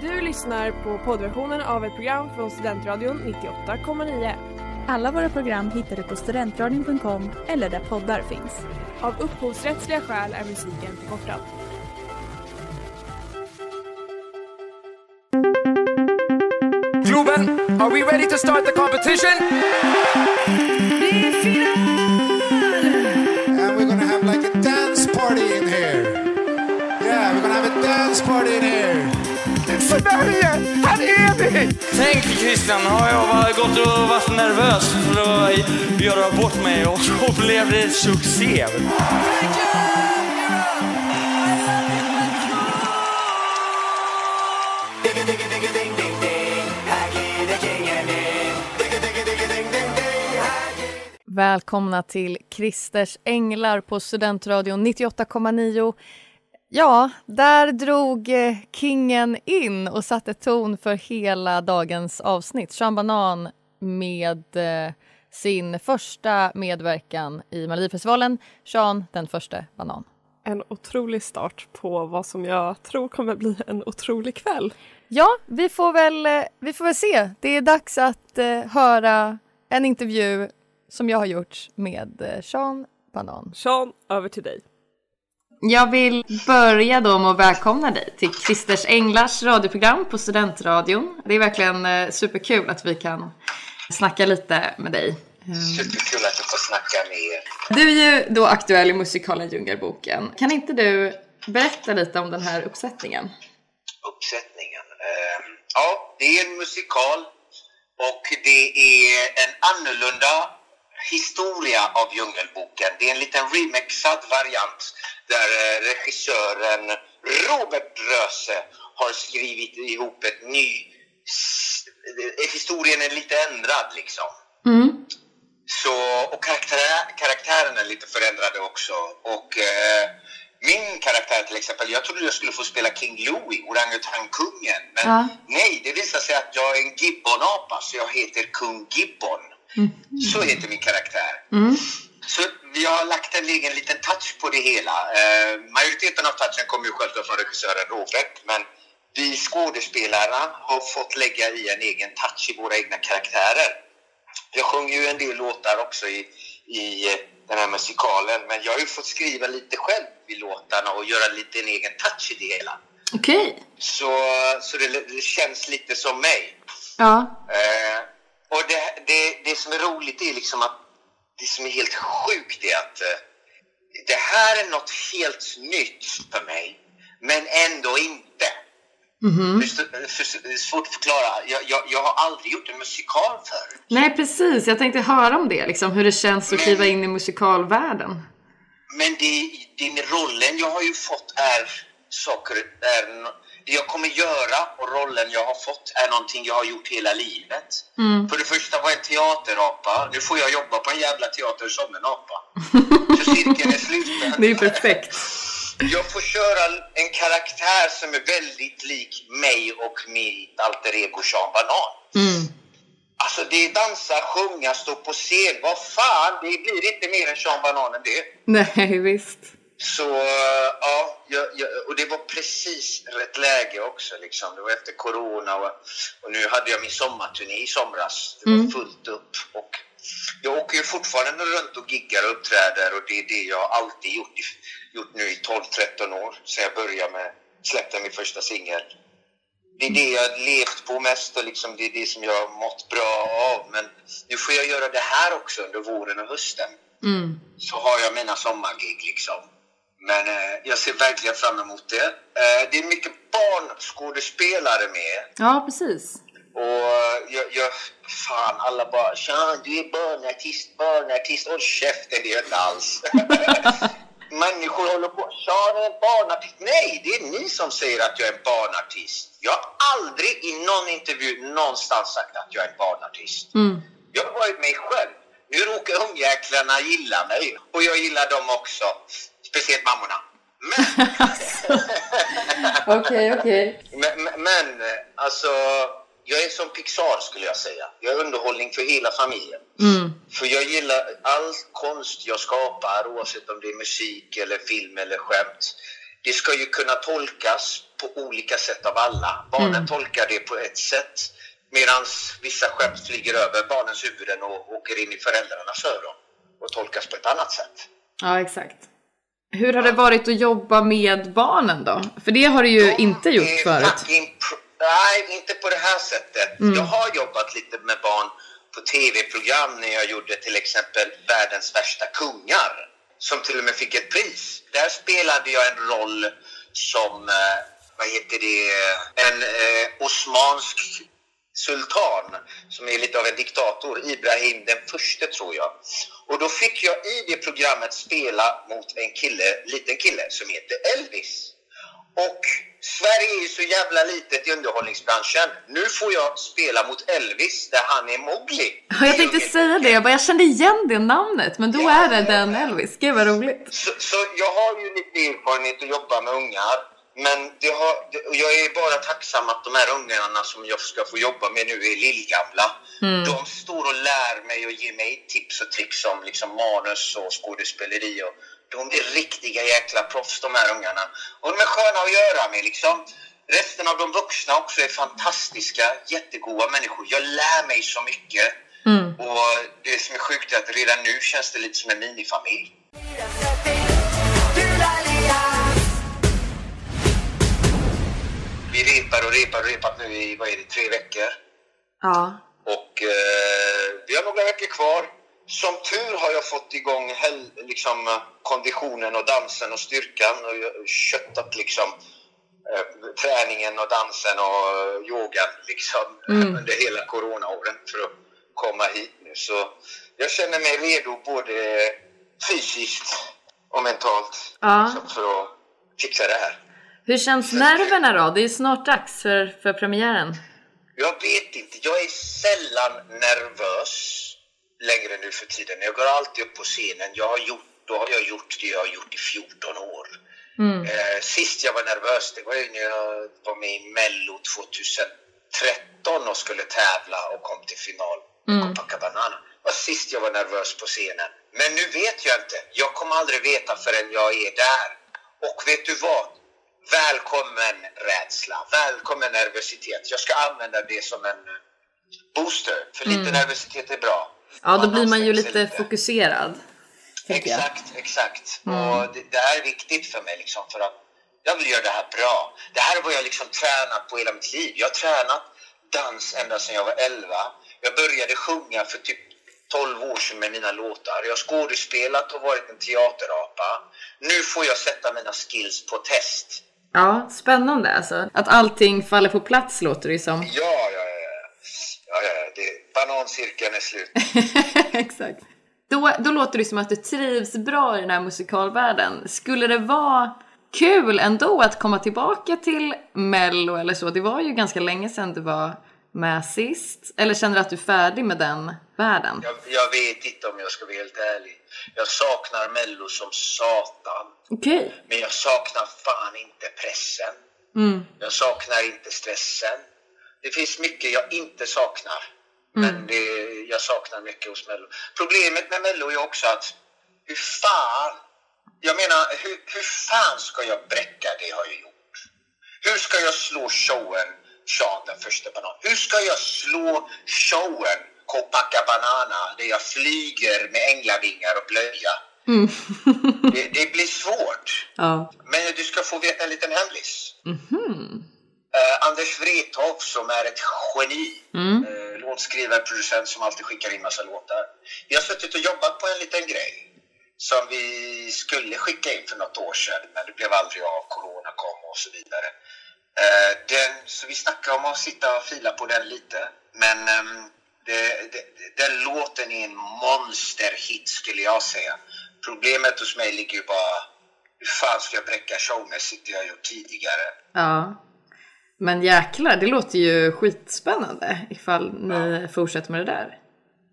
Du lyssnar på poddversionen av ett program från Studentradion 98,9. Alla våra program hittar du på studentradion.com eller där poddar finns. Av upphovsrättsliga skäl är musiken förkortad. Globen, are we ready to start the competition? And we're gonna have like a dance party in here. Yeah, we're gonna have a dance party in here. Sverige, här är vi! Tänk Christian, har jag gått och varit nervös för att göra bort mig och så blev det succé. Välkomna till Christers Änglar på Studentradion 98,9. Ja, där drog eh, kingen in och satte ton för hela dagens avsnitt. Sean Banan med eh, sin första medverkan i Melodifestivalen. Sean, den första banan. En otrolig start på vad som jag tror kommer bli en otrolig kväll. Ja, vi får väl, eh, vi får väl se. Det är dags att höra en intervju som jag har gjort med Sean Banan. Sean, över till dig. Jag vill börja då med att välkomna dig till Christers Änglars radioprogram på Studentradion. Det är verkligen eh, superkul att vi kan snacka lite med dig. Superkul att du får snacka med er. Du är ju då aktuell i musikalen Djungelboken. Kan inte du berätta lite om den här uppsättningen? Uppsättningen. Eh, ja, det är en musikal och det är en annorlunda historia av Djungelboken. Det är en liten remixad variant där eh, regissören Robert Röse har skrivit ihop ett ny... eh, Historien är lite ändrad liksom. Så, och karaktär, karaktären är lite förändrade också. Och eh, min karaktär till exempel, jag trodde jag skulle få spela King Louie, orangutankungen. Men Ja. nej, det visar sig att jag är en gibbonapa, så jag heter kung Gibbon. Så heter min karaktär. Så vi har lagt en egen liten touch på det hela. Eh, majoriteten av touchen kommer ju självklart från regissören Robert, men vi skådespelarna har fått lägga i en egen touch i våra egna karaktärer. Jag sjunger ju en del låtar också i, i eh, den här musikalen, men jag har ju fått skriva lite själv i låtarna och göra lite en egen touch i det hela. Okej. Så, så det, det känns lite som mig. Ja. Eh, och det, det, det som är roligt är liksom att det som är helt sjukt är att eh, det här är något helt nytt för mig, men ändå inte. Förstå- det är svårt att förklara. Jag, jag, jag har aldrig gjort en musikal förut. Nej, precis. Jag tänkte höra om det, liksom, hur det känns att kliva in i musikalvärlden. Men det, den rollen jag har ju fått är saker, är, det jag kommer göra och rollen jag har fått är någonting jag har gjort hela livet. För det första var jag teaterapa, nu får jag jobba på en jävla teater som en apa. Så cirkeln är sluten. Det är perfekt. Jag får köra en karaktär som är väldigt lik mig och mitt alter ego Sean Banan. Alltså det är dansa, sjunga, stå på scen. Vad fan, det blir inte mer än Sean Banan än det. Nej, visst. Så ja, jag, jag, och det var precis rätt läge också. Liksom. Det var efter corona och, och nu hade jag min sommarturné i somras. Det var fullt upp. Och jag åker ju fortfarande runt och giggar och uppträder och det är det jag alltid gjort, gjort nu i 12-13 år. Sen jag började med, släppte min första singel. Det är det jag levt på mest och liksom det är det som jag mått bra av. Men nu får jag göra det här också under våren och hösten så har jag mina sommargig liksom. Men eh, jag ser verkligen fram emot det. Eh, det är mycket barnskådespelare med. Ja, precis. Och jag, jag, fan alla bara Sean du är barnartist, barnartist. Håll käften, det är jag inte alls. Människor håller på, Sean är en barnartist. Nej, det är ni som säger att jag är en barnartist. Jag har aldrig i någon intervju någonstans sagt att jag är en barnartist. Jag har varit mig själv. Nu råkar ungjäklarna gilla mig och jag gillar dem också. Speciellt mammorna. Men, Okej, okej. men, men, men alltså, jag är som Pixar skulle jag säga. Jag är underhållning för hela familjen. För jag gillar all konst jag skapar, oavsett om det är musik eller film eller skämt. det ska ju kunna tolkas på olika sätt av alla. Barnen tolkar det på ett sätt medan vissa skämt flyger över barnens huvuden och åker in i föräldrarnas öron och tolkas på ett annat sätt. Ja, exakt. Hur har det varit att jobba med barnen då? För det har du ju De inte gjort förut. Nej, inte på det här sättet. Jag har jobbat lite med barn på tv-program när jag gjorde till exempel Världens värsta kungar som till och med fick ett pris. Där spelade jag en roll som, eh, vad heter det, en eh, osmansk sultan som är lite av en diktator, Ibrahim den första tror jag. Och då fick jag i det programmet spela mot en kille, liten kille som heter Elvis. Och Sverige är ju så jävla litet i underhållningsbranschen. Nu får jag spela mot Elvis där han är Mowgli. Ja, jag tänkte säga det, jag, bara, jag kände igen det namnet, men då Ja, är det den. Elvis. Gud vad roligt. Så, så jag har ju lite erfarenhet att jobba med ungar. Men det har, det, jag är bara tacksam att de här ungarna som jag ska få jobba med nu är lillgamla. De står och lär mig och ger mig tips och tricks om liksom manus och skådespeleri. Och de är riktiga jäkla proffs de här ungarna. Och de är sköna att göra med liksom. Resten av de vuxna också är fantastiska, jättegoda människor. Jag lär mig så mycket. Och det som är sjukt är att redan nu känns det lite som en minifamilj. Repar och repar och repat nu i, vad är det, tre veckor. Ja. Och eh, vi har några veckor kvar. Som tur har jag fått igång liksom, konditionen och dansen och styrkan och köttat liksom eh, träningen och dansen och yogan liksom under hela coronaåren för att komma hit nu. Så jag känner mig redo både fysiskt och mentalt Ja. liksom, för att fixa det här. Hur känns nerverna då? Det är ju snart dags för, för premiären. Jag vet inte. Jag är sällan nervös längre nu för tiden. Jag går alltid upp på scenen. Jag har gjort, då har jag gjort det jag har gjort i 14 år. Eh, sist jag var nervös, det var ju när jag var med i Mello 2013 och skulle tävla och kom till final med Copacabana. Det var sist jag var nervös på scenen. Men nu vet jag inte. Jag kommer aldrig veta förrän jag är där. Och vet du vad? Välkommen rädsla, välkommen nervositet. Jag ska använda det som en eh, booster, för lite nervositet är bra. Ja, då blir man ju lite fokuserad. Exakt, exakt. Och det, det här är viktigt för mig liksom för att jag vill göra det här bra. Det här är vad jag liksom tränat på hela mitt liv. Jag har tränat dans ända sedan jag var 11. Jag började sjunga för typ 12 år sedan med mina låtar. Jag har skådespelat och varit en teaterapa. Nu får jag sätta mina skills på test. Ja, spännande alltså. Att allting faller på plats låter det ju som. Ja, ja, ja. ja. ja, det, banancirkeln är slut. Exakt. Då, då låter det som att du trivs bra i den här musikalvärlden. Skulle det vara kul ändå att komma tillbaka till Mello eller så? Det var ju ganska länge sedan du var med sist. Eller känner du att du är färdig med den världen? Jag, jag vet inte om jag ska vara helt ärlig. Jag saknar Mello som satan. Okej. Men jag saknar fan inte pressen. Jag saknar inte stressen. Det finns mycket jag inte saknar. Men det, jag saknar mycket hos Mello. Problemet med Mello är också att hur fan, jag menar hur, hur fan ska jag bräcka det har jag gjort? Hur ska jag slå showen Sean den första banan? Hur ska jag slå showen Copacabana där jag flyger med änglavingar och blöja? det, det blir svårt. Ja. Men du ska få veta en liten hemlis. Eh, Anders Wrethov som är ett geni, eh, låtskrivare, producent som alltid skickar in massa låtar. Vi har suttit och jobbat på en liten grej som vi skulle skicka in för något år sedan men det blev aldrig av, corona kom och så vidare. Eh, den, så vi snackade om att sitta och fila på den lite men ehm, det, det, den låten är en monsterhit skulle jag säga. Problemet hos mig ligger ju bara hur fan ska jag bräcka showmässigt det jag gjort tidigare? Ja. Men jäklar, det låter ju skitspännande ifall ni fortsätter med det där.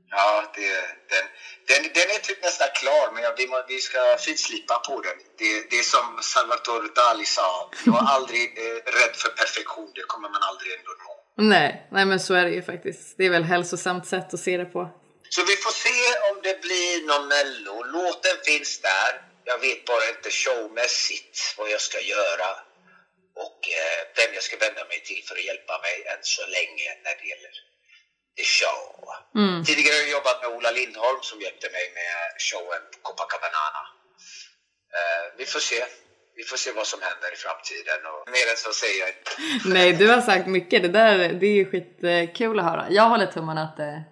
Ja, det, den, den, den är typ nästan klar, men vi, vi ska finslipa på den. Det, det är som Salvatore Dali sa, jag är aldrig eh, rädd för perfektion, det kommer man aldrig ändå nå. Nej, nej men så är det ju faktiskt. Det är väl hälsosamt sätt att se det på. Så vi får se om det blir någon Mello. Låten finns där. jag vet bara inte showmässigt vad jag ska göra och eh, vem jag ska vända mig till för att hjälpa mig än så länge när det gäller the show. Tidigare har jag jobbat med Ola Lindholm som hjälpte mig med showen på Copacabana. Eh, vi får se. Vi får se vad som händer i framtiden och mer än så säger jag inte. Nej, du har sagt mycket. Det där det är skitkul att höra. Jag håller tummarna att det,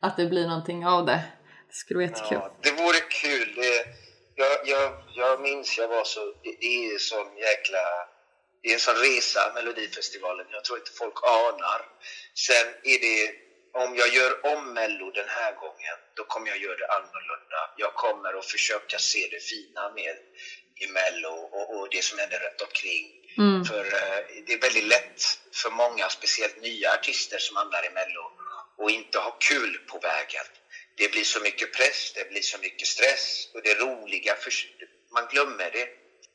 att det blir någonting av det. Det skulle vara jättekul. Ja, det vore kul. Det, jag, jag, jag minns jag var så... Det, är sån jäkla... Det är en sån resa, Melodifestivalen. Jag tror inte folk anar. Sen är det... Om jag gör om Mello den här gången, då kommer jag göra det annorlunda. Jag kommer att försöka se det fina med i Mello och, och det som händer runt omkring. För eh, det är väldigt lätt för många, speciellt nya artister som hamnar i Mello, och inte ha kul på vägen. Det blir så mycket press, det blir så mycket stress och det roliga, för, man glömmer det.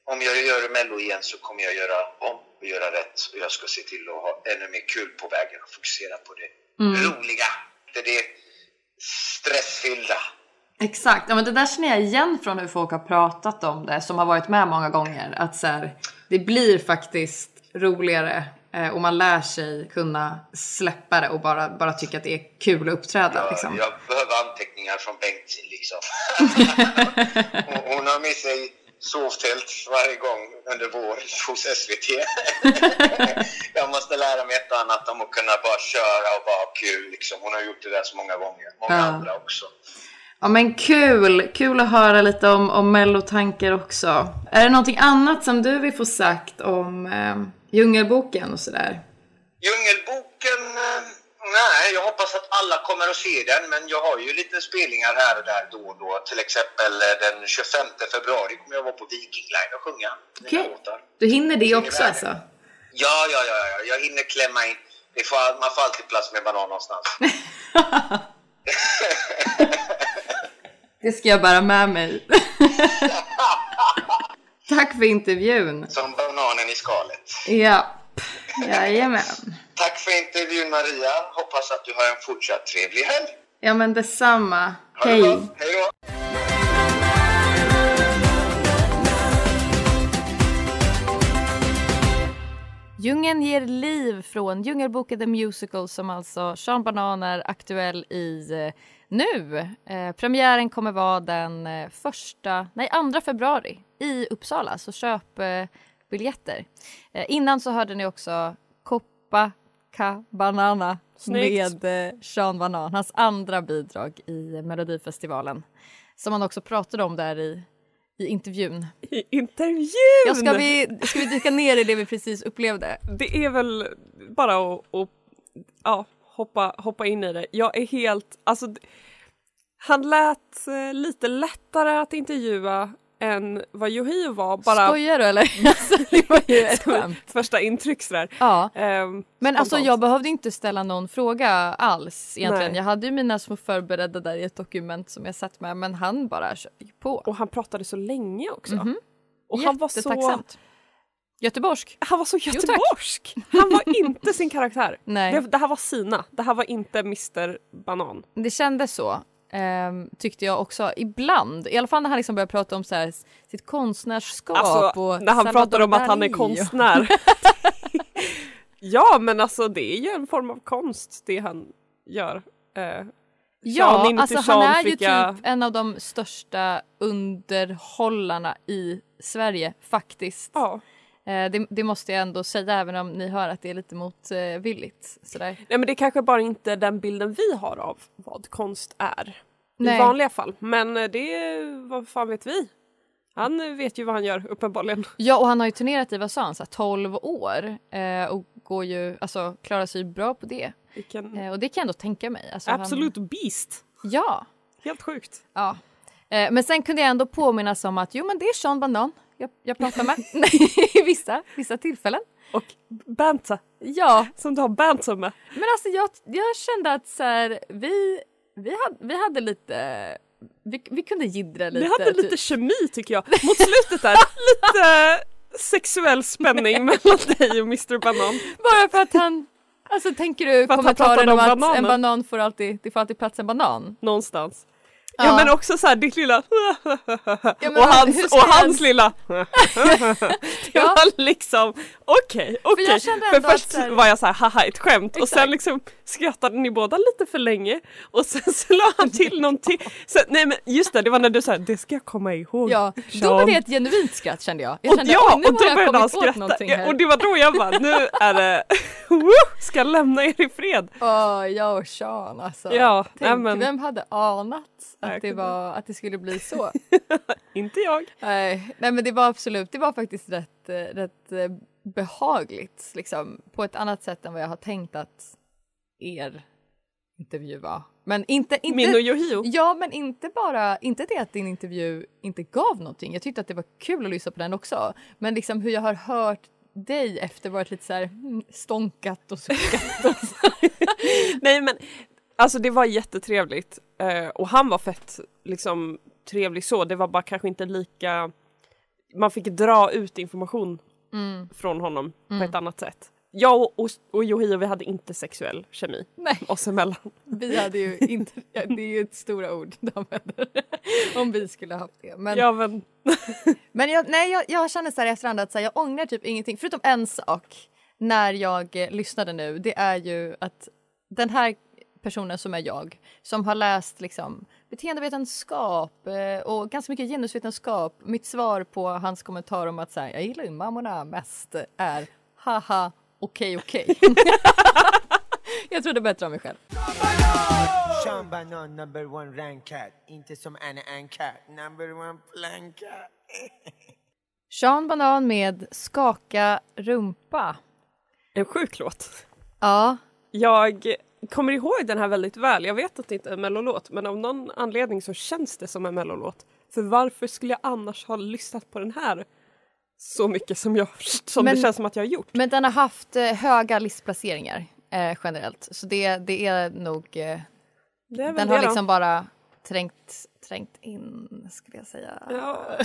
Om jag gör Mello igen så kommer jag göra om och göra rätt och jag ska se till att ha ännu mer kul på vägen och fokusera på det roliga, det är det stressfyllda. Exakt, ja, men det där känner jag igen från hur folk har pratat om det som har varit med många gånger. Att så här, det blir faktiskt roligare eh, och man lär sig kunna släppa det och bara, bara tycka att det är kul att uppträda. Jag, Liksom. jag behöver anteckningar från Bengtzin liksom. hon, hon har med sig sovtält varje gång under vår hos SVT. jag måste lära mig ett och annat om att kunna bara köra och bara ha kul. Liksom. Hon har gjort det där så många gånger. Många Ja. andra också. Ja men kul! Kul att höra lite om, om mellotankar också. Är det någonting annat som du vill få sagt om eh, Djungelboken och sådär? Djungelboken, eh, nej, jag hoppas att alla kommer att se den, men jag har ju lite spelningar här och där då och då. Till exempel eh, den 25 februari kommer jag vara på Viking Line och sjunga mina Okej. låtar. Du hinner det också alltså? Ja, ja, ja, ja, jag hinner klämma in. Får, man får alltid plats med banan någonstans. Det ska jag bära med mig. Tack för intervjun. Som bananen i skalet. Ja, jajamän. Tack för intervjun Maria. Hoppas att du har en fortsatt trevlig helg. Ja men detsamma. Ha det Hej. bra. Hej då. Djungeln ger liv från Djungelboken The Musical som alltså Sean Banan är aktuell i eh, nu. Eh, premiären kommer vara den eh, första, nej andra februari i Uppsala så köp eh, biljetter. Eh, innan så hörde ni också Copacabana Snyggt. med eh, Sean Banan, hans andra bidrag i Melodifestivalen. Som han också pratade om där i, i intervjun. I intervjun! Ja, ska, vi, ska vi dyka ner i det vi precis upplevde? Det är väl bara att, att ja, hoppa, hoppa in i det. Jag är helt, alltså han lät eh, lite lättare att intervjua än vad Yohio var. Bara Skojar du eller? Alltså, det var ju ett skämt. första intryck sådär. Ja. Ehm, Men alltså jag behövde inte ställa någon fråga alls egentligen. Nej. Jag hade ju mina små förberedda där i ett dokument som jag satt med men han bara körde på. Och han pratade så länge också. Mhm. Och han var så. Göteborgsk. han var så göteborgsk! Han var inte sin karaktär. Nej. Det, det här var sina, det här var inte Mr Banan. Det kändes så. Ehm, tyckte jag också ibland. I alla fall när han liksom började prata om så här, sitt konstnärskap. Alltså och när han pratar om att han är konstnär. ja men alltså det är ju en form av konst det han gör. Eh, Ja, alltså han är ju typ en av de största underhållarna i Sverige faktiskt. ja. Eh, det, det måste jag ändå säga även om ni hör att det är lite motvilligt. Sådär. Nej men det är kanske bara inte den bilden vi har av vad konst är. Nej. I vanliga fall. Men eh, det, vad fan vet vi? Han eh, vet ju vad han gör uppenbarligen. Ja och han har ju turnerat i vad sa han, så här, 12 år eh, och går ju, alltså klarar sig bra på det. Vilken Eh, och det kan jag ändå tänka mig. Alltså, absolut beast. Han, ja. Helt sjukt. ja. Eh, men sen kunde jag ändå påminnas om att jo men det är Sean Banan jag, jag pratar med i vissa, vissa tillfällen. Och Banta, Ja, som du har banter med. men alltså jag, jag kände att så här, vi, vi, hade, vi hade lite, vi, vi kunde jiddra lite. Ni hade lite typ. kemi tycker jag. Mot slutet där, lite sexuell spänning mellan dig och Mr Banan. Bara för att han, alltså tänker du kommentaren om om att bananen. en banan får alltid, det får alltid plats en banan? Någonstans. Ja, Ja. men också så här ditt lilla men och hans, och jag hans ens- lilla Det Ja. var liksom okej, okej. jag kände För att först här- var jag så här haha ett skämt och sen Exakt. liksom skrattade ni båda lite för länge och sen så la han till någonting. Så, nej men just det, det var när du sa det ska jag komma ihåg. Ja, då Sean." var det ett genuint skratt kände jag. Jag och, kände, ja, oj, nu och då jag började han skratta Ja, och det var då jag bara nu är det ska lämna er i fred. Åh, jag och Sean alltså. Ja, Tänk, nej, men- Vem hade anat att det, var, att det skulle bli så? Inte jag. nej, nej men det var absolut, det var faktiskt rätt, eh, rätt eh, behagligt liksom på ett annat sätt än vad jag har tänkt att er intervju var. Men inte, inte Min och Yohio. Ja, men inte bara, inte det att din intervju inte gav någonting. Jag tyckte att det var kul att lyssna på den också. Men liksom hur jag har hört dig efter varit lite så här mm, stånkat och suckat. Och så. Nej men alltså det var jättetrevligt eh, och han var fett liksom trevlig så. Det var bara kanske inte lika man fick dra ut information Mm. från honom på ett annat sätt. Jag och, och, och Yohio vi hade inte sexuell kemi Nej, oss emellan. vi hade ju inte, det är ju ett stora ord de använder. Om vi skulle ha haft det. Men, Ja men men jag, nej, jag, jag känner så här i efterhand att så här, jag ångrar typ ingenting. Förutom en sak när jag eh, lyssnade nu. Det är ju att den här personen som är jag, som har läst liksom beteendevetenskap eh, och ganska mycket genusvetenskap. Mitt svar på hans kommentar om att så här, jag gillar ju mammorna mest är haha okej okej. jag trodde bättre om mig själv. Sean Banan, number one rank cat. Inte som Anna Ann cat. Number one plank cat. Sean Banan med Skaka rumpa. en sjuk låt. Ja, Jag kommer ihåg den här väldigt väl. Jag vet att det inte är en mellolåt men av någon anledning så känns det som en mellolåt. För varför skulle jag annars ha lyssnat på den här så mycket som, jag, som Men- det känns som att jag har gjort? men den har haft eh, höga listplaceringar eh, generellt. Så det, det är nog... Eh, Det är den har då. liksom bara trängt, trängt in, skulle jag säga. Ja.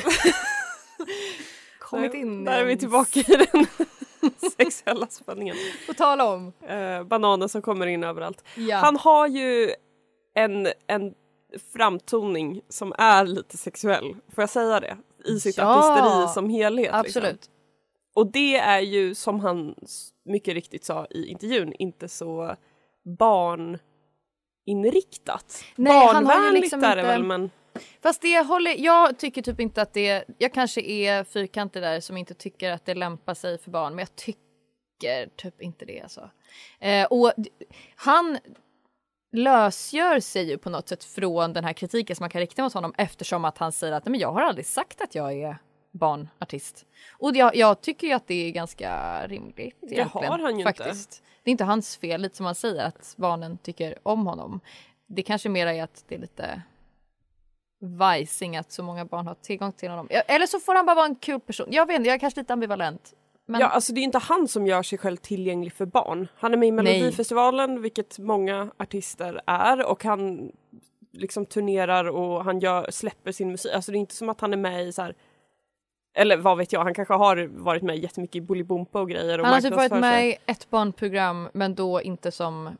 Kommit Där- in. Där är vi tillbaka i den sexuella spänningen. På tala om. Eh, bananen som kommer in överallt. Ja. Han har ju en, en framtoning som är lite sexuell, får jag säga det? I sitt Ja. artisteri som helhet. Absolut. Liksom. Och det är ju som han mycket riktigt sa i intervjun inte så barninriktat. Nej, han har ju Barnvänligt liksom är det väl men Fast det håller, jag tycker typ inte att det, jag kanske är fyrkantig där som inte tycker att det lämpar sig för barn men jag tycker typ inte det alltså. Eh, och han lösgör sig ju på något sätt från den här kritiken som man kan rikta mot honom eftersom att han säger att "Nej, men jag har aldrig sagt att jag är barnartist. Och jag, jag tycker ju att det är ganska rimligt egentligen. har han ju inte. faktiskt. Det är inte hans fel, lite som han säger att barnen tycker om honom. Det kanske mer är att det är lite vajsing att så många barn har tillgång till honom. Eller så får han bara vara en kul person. Jag vet inte, jag är kanske lite ambivalent. Men Ja, alltså det är inte han som gör sig själv tillgänglig för barn. Han är med i Melodifestivalen, vilket många artister är och han liksom turnerar och han gör, släpper sin musik. Alltså det är inte som att han är med i så här eller vad vet jag, han kanske har varit med jättemycket i Bolibompa och grejer. Och han har typ varit med i ett barnprogram men då inte som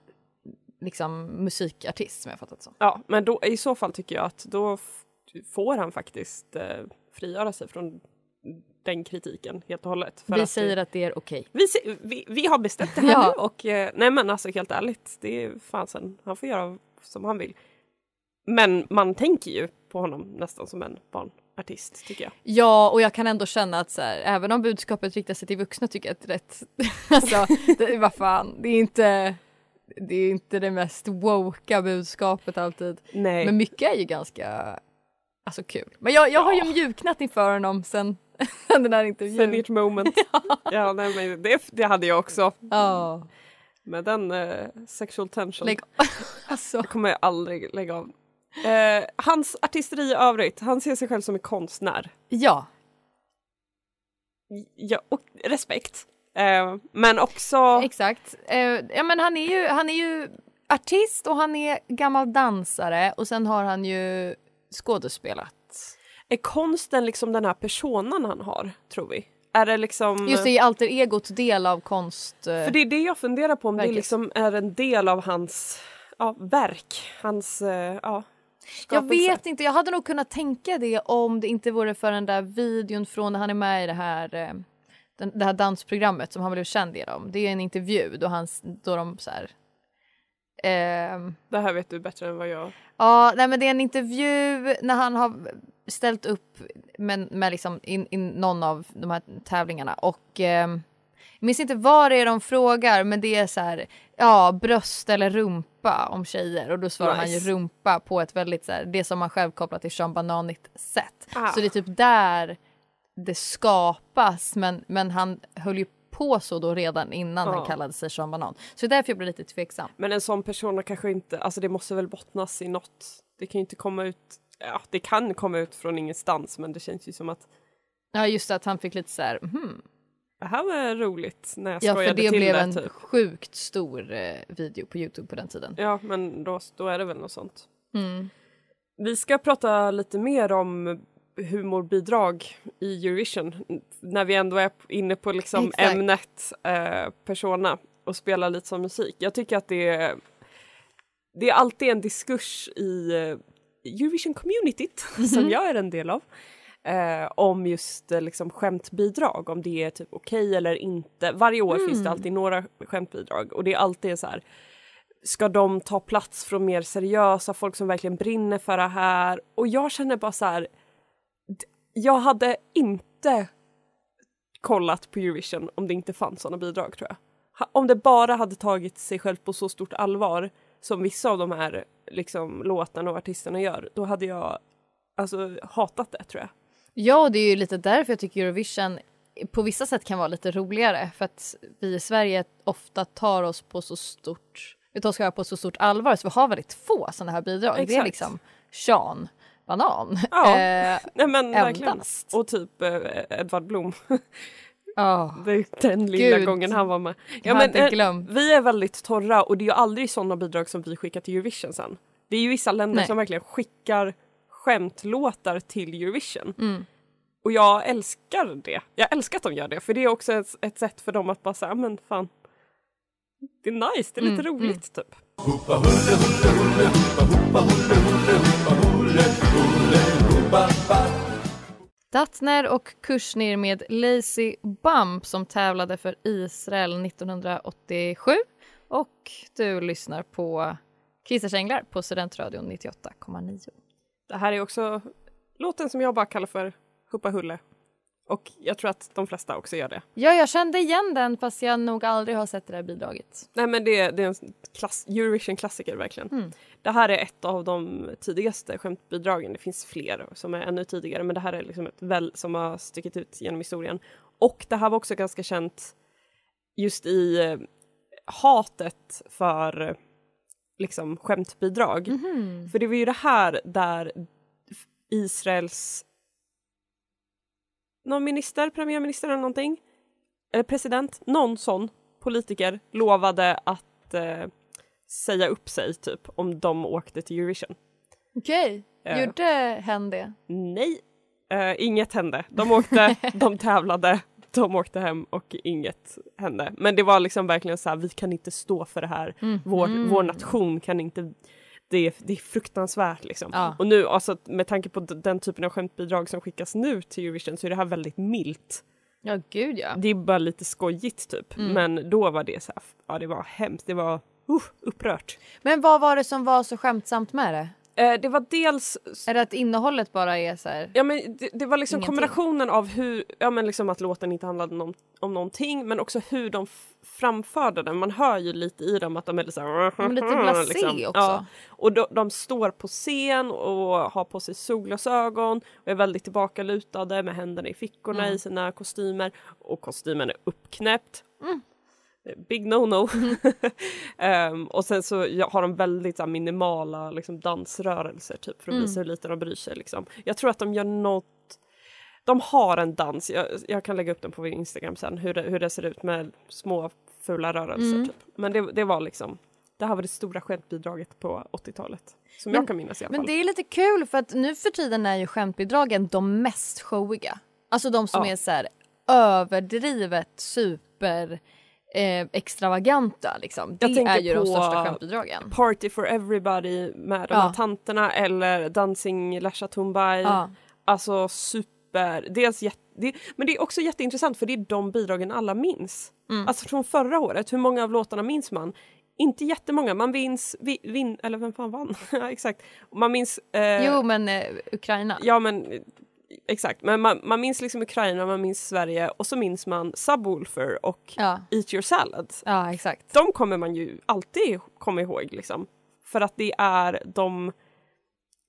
liksom musikartist som jag fattat som. Ja, men då, i så fall tycker jag att då får han faktiskt eh, frigöra sig från den kritiken helt och hållet. Vi att säger det, att det är okej. vi, vi, vi har bestämt det här Ja. nu och eh, nej men alltså helt ärligt, det är fasen, han får göra som han vill. Men man tänker ju på honom nästan som en barnartist tycker jag. Ja, och jag kan ändå känna att så här, även om budskapet riktar sig till vuxna tycker jag att det är rätt. alltså, det, vad fan, det är inte det är inte det mest woka budskapet alltid. Nej. Men mycket är ju ganska alltså, kul. Men jag, jag har ju mjuknat inför honom sen, sen den här intervjun. Sen ert moment. ja, nej, men det, det hade jag också. Ja, Med den eh, sexual tension. lägg alltså. Jag kommer aldrig lägga av. Eh, hans artisteri i övrigt, han ser sig själv som en konstnär. Ja, Ja, och respekt. Eh, men också... exakt. Eh, ja, men han, är ju, han är ju artist och han är gammal dansare och sen har han ju skådespelat. Är konsten liksom den här personan han har, tror vi? Är det liksom... Just det, är alter egot del av konst. eh, För det är det jag funderar på, om det Verkligen. liksom är en del av hans ja, verk. Hans, eh, ja. Jag vet inte, jag hade nog kunnat tänka det om det inte vore för den där videon från när han är med i det här, den, det här dansprogrammet som han blev känd genom. Det är en intervju då, han, då de så här, ehm, Det här vet du bättre än vad jag... Ja, nej men det är en intervju när han har ställt upp med, med liksom in, in någon av de här tävlingarna och eh, jag minns inte vad det är de frågar men det är så här, ja bröst eller rumpa om tjejer och då svarar han ju Nice. rumpa på ett väldigt så här, det som man själv kopplar till Sean Bananigt sätt. Ah. Så det är typ där det skapas men, men han höll ju på så då redan innan Ja. han kallade sig Sean Banan. Så det är därför jag blir lite tveksam. Men en sån person kanske inte, alltså det måste väl bottnas i något. Det kan ju inte komma ut, ja det kan komma ut från ingenstans men det känns ju som att Ja just det, att han fick lite så här, hmm, det här var roligt när jag Ja, skojade för det till blev det en typ. sjukt stor eh, video på Youtube på den tiden. Ja men då, då är det väl något sånt. Mm. Vi ska prata lite mer om humorbidrag i Eurovision när vi ändå är inne på liksom Exakt. ämnet eh, persona och spelar lite som musik. Jag tycker att det är, det är alltid en diskurs i eh, Eurovision-communityt som jag är en del av eh, om just eh, liksom skämtbidrag, om det är typ okej eller inte. Varje år finns det alltid några skämtbidrag och det är alltid så här ska de ta plats från mer seriösa folk som verkligen brinner för det här? Och jag känner bara så här. Jag hade inte kollat på Eurovision om det inte fanns sådana bidrag tror jag. Om det bara hade tagit sig själv på så stort allvar som vissa av de här liksom, låtarna och artisterna gör, då hade jag alltså hatat det tror jag. Ja, och det är ju lite därför jag tycker Eurovision på vissa sätt kan vara lite roligare för att vi i Sverige ofta tar oss på så stort vi tar oss på så stort allvar så vi har väldigt få sådana här bidrag. Det är Exakt. liksom Sean Banan. Ja. Eh, Nej men verkligen. endast. Och typ eh, Edvard Blom. ja. Det är den lilla Gud. gången han var med. Jag hade eh. Vi är väldigt torra och det är ju aldrig sådana bidrag som vi skickar till Eurovision sen. Det är ju vissa länder Nej. som verkligen skickar skämtlåtar till Eurovision. Mm. Och jag älskar det. Jag älskar att de gör det för det är också ett, ett sätt för dem att bara säga men fan. Det är nice, det är lite Mm, roligt typ. Datner och Kushner med Lazy Bump som tävlade för Israel 1987. Och du lyssnar på Christers Änglar på Studentradion 98,9. Det här är också låten som jag bara kallar för Huppa Hulle. Och jag tror att de flesta också gör det. Ja, jag kände igen den fast jag nog aldrig har sett det där bidraget. Nej men det, det är en klass, Eurovision-klassiker verkligen. Mm. Det här är ett av de tidigaste skämtbidragen. Det finns fler som är ännu tidigare men det här är liksom ett väl som har stuckit ut genom historien. Och det här var också ganska känt just i eh, hatet för liksom skämtbidrag. Mhm. För det var ju det här där Israels någon minister, premiärminister eller någonting, eller president, någon sån politiker lovade att eh, säga upp sig typ om de åkte till Eurovision. Okej, Ja. gjorde hen det? Nej, eh, inget hände. De åkte, de tävlade, de åkte hem och inget hände. Men det var liksom verkligen så här, vi kan inte stå för det här. Vår, vår nation kan inte det är, det är fruktansvärt liksom. Ja. Och nu, alltså med tanke på den typen av skämtbidrag som skickas nu till Eurovision så är det här väldigt milt. Ja, gud ja. Det är bara lite skojigt typ. Men då var det så här, ja det var hemskt, det var uh, upprört. Men vad var det som var så skämtsamt med det? Eh, det var dels Är det att innehållet bara är så här... Ja men det, det var liksom Ingenting. kombinationen av hur, ja men liksom att låten inte handlade om, om någonting men också hur de framförde den. Man hör ju lite i dem att de är lite såhär... Men lite blasé också. Ja. Och de, de står på scen och har på sig solglasögon och är väldigt tillbakalutade med händerna i fickorna Mm. i sina kostymer och kostymen är uppknäppt. Big no-no. Ehm, och sen så har de väldigt så här, minimala liksom, dansrörelser typ för att visa hur lite de bryr sig. Liksom. Jag tror att de gör något de har en dans, jag, jag kan lägga upp den på min Instagram sen, hur det, hur det ser ut med små fula rörelser. Typ. Men det, det var liksom, det här var det stora skämtbidraget på 80-talet. Som Men- jag kan minnas i alla Men fall. det är lite kul för att nu för tiden är ju skämtbidragen de mest showiga. Alltså de som Ja. är så här överdrivet super eh, extravaganta liksom. Det är ju de största skämtbidragen. Party for everybody med de Ja. här tanterna eller Dancing Lasha Tumbai. Ja. Alltså super, dels jätte, det, men det är också jätteintressant för det är de bidragen alla minns. Mm. Alltså från förra året, hur många av låtarna minns man? Inte jättemånga, man minns, vi, vin, eller vem fan vann? Ja, exakt. Man minns... Eh, Jo men eh, Ukraina. Ja men exakt, men man, man minns liksom Ukraina, man minns Sverige och så minns man Subwoolfer och Ja. Eat your salad. Ja exakt. De kommer man ju alltid komma ihåg liksom. För att det är de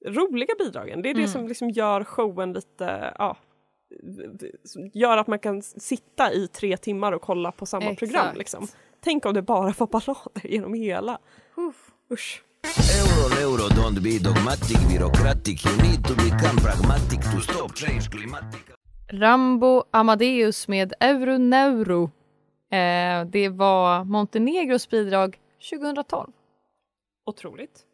roliga bidragen. Det är det Mm. som liksom gör showen lite, ja, gör att man kan sitta i tre timmar och kolla på samma Exakt. program. Liksom. Tänk om det bara var ballader genom hela. Usch. Euro, euro, don't be dogmatic, bureaucratic. You need to become pragmatic to stop change climatic. Rambo Amadeus med Euroneuro. Eh, det var Montenegros bidrag 2012. Otroligt.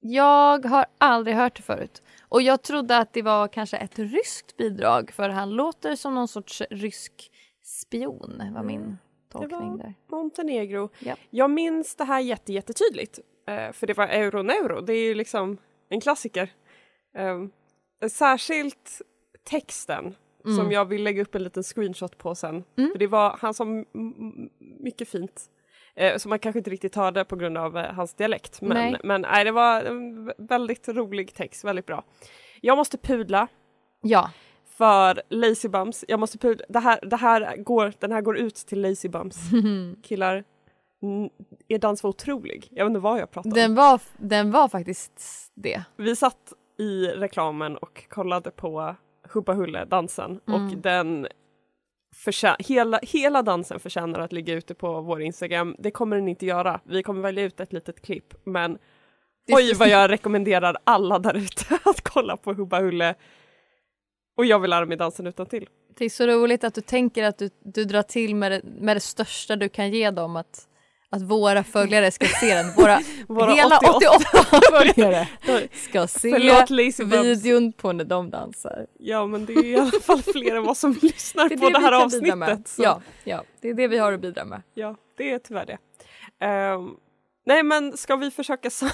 Jag har aldrig hört det förut. Och jag trodde att det var kanske ett ryskt bidrag för han låter som någon sorts rysk spion var min tolkning Mm. där. Montenegro. Ja. Jag minns det här jätte, jättetydligt. Eh, för det var Euroneuro, det är ju liksom en klassiker. Eh, särskilt texten Mm. som jag vill lägga upp en liten screenshot på sen. För det var han som mycket fint. Eh, som man kanske inte riktigt hörde på grund av eh, hans dialekt. Men, Nej. men nej, det var en väldigt rolig text, väldigt bra. Jag måste pudla Ja, för Lazy Bums. Jag måste. Det här, det här går, den här går ut till Lazy Bums. Killar, er dans var otrolig. Jag vet inte vad jag pratar om. den var, den var faktiskt det. Vi satt i reklamen och kollade på Hubba Hulle-dansen Mm. och den hela, hela dansen förtjänar att ligga ute på vår Instagram. Det kommer den inte göra. Vi kommer välja ut ett litet klipp men oj vad jag rekommenderar alla där ute att kolla på Hubba Hulle. Och jag vill lära mig dansen utan till. Det är så roligt att du tänker att du, du drar till med det, med det största du kan ge dem att, att våra följare ska se den. Våra, Våra hela 88 88 följare ska se Förlåt videon på när de dansar. Ja men det är i alla fall fler än vad som lyssnar Det på det det här avsnittet. Ja, ja, det är det vi har att bidra med. Ja, det är tyvärr det. Ehm, nej, men ska vi försöka sa-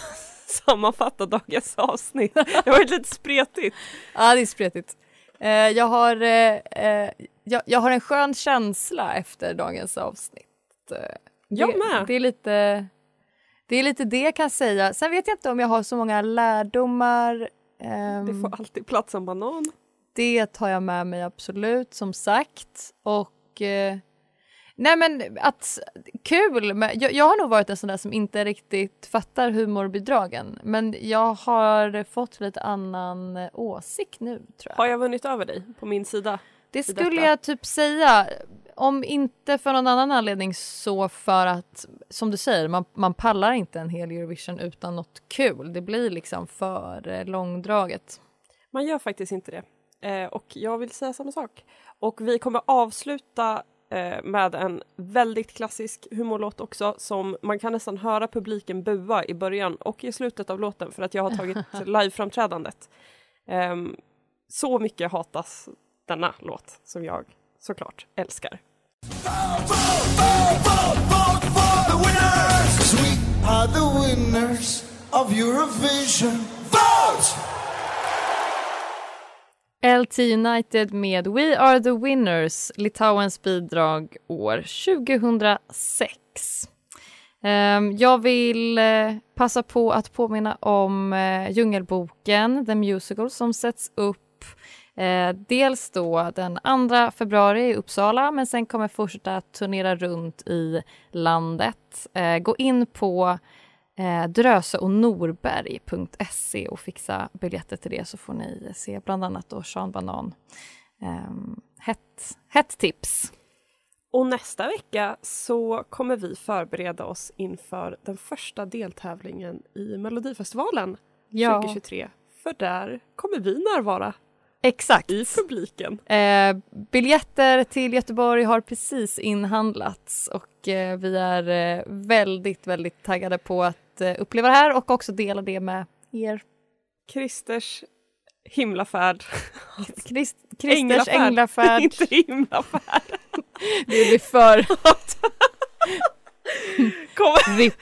sammanfatta dagens avsnitt? Det var lite spretigt. Ja, det är spretigt. Eh, jag, har, eh, eh, jag, jag har en skön känsla efter dagens avsnitt. Jag det, med. Det är, lite, det är lite det jag kan säga. Sen vet jag inte om jag har så många lärdomar. Ehm, Det får alltid plats en banan. Det tar jag med mig absolut, som sagt. Och eh, nej men att kul, med, jag, jag har nog varit en sån där som inte riktigt fattar humorbidragen. Men jag har fått lite annan eh, åsikt nu tror jag. Har jag vunnit över dig på min sida? Det skulle detta? jag typ säga. Om inte för någon annan anledning så för att, som du säger, man, man pallar inte en hel Eurovision utan något kul. Det blir liksom för eh, långdraget. Man gör faktiskt inte det. Eh, och jag vill säga samma sak. Och vi kommer avsluta eh, med en väldigt klassisk humorlåt också som man kan nästan höra publiken bua i början och i slutet av låten för att jag har tagit liveframträdandet. Ehm, så mycket hatas denna låt som jag såklart älskar. Cause we are the winners of Eurovision. Vote! LT United med We are the winners, Litauens bidrag år 2006. Ehm, jag vill eh, passa på att påminna om eh, Djungelboken, The Musical, som sätts upp eh, dels då den 2 februari i Uppsala men sen kommer fortsätta turnera runt i landet. Gå in på eh, Dröse och fixa biljetter till det så får ni se bland annat då Sean Banan. Um, hett, hett tips. Och nästa vecka så kommer vi förbereda oss inför den första deltävlingen i Melodifestivalen Ja. 2023. För där kommer vi närvara Exakt. i publiken. Eh, biljetter till Göteborg har precis inhandlats och eh, vi är eh, väldigt, väldigt taggade på att eh, uppleva det här och också dela det med er. Christers himlafärd. Christ, Christers änglafärd. Inte himlafärd. Det blir för... RIP.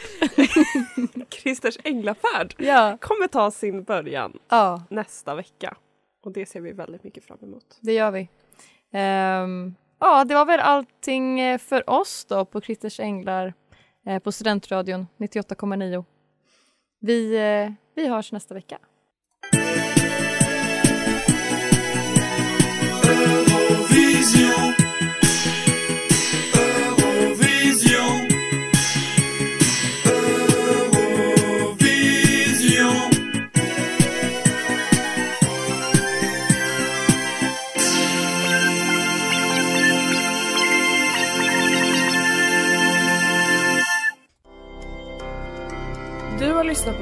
Christers änglafärd Ja. kommer ta sin början ja, nästa vecka. Och det ser vi väldigt mycket fram emot. det gör vi. Ehm, ja, det var väl allting eh, för oss då på Christers Änglar Eh, på Studentradion 98,9. Vi, eh, vi hörs nästa vecka. Eurovision.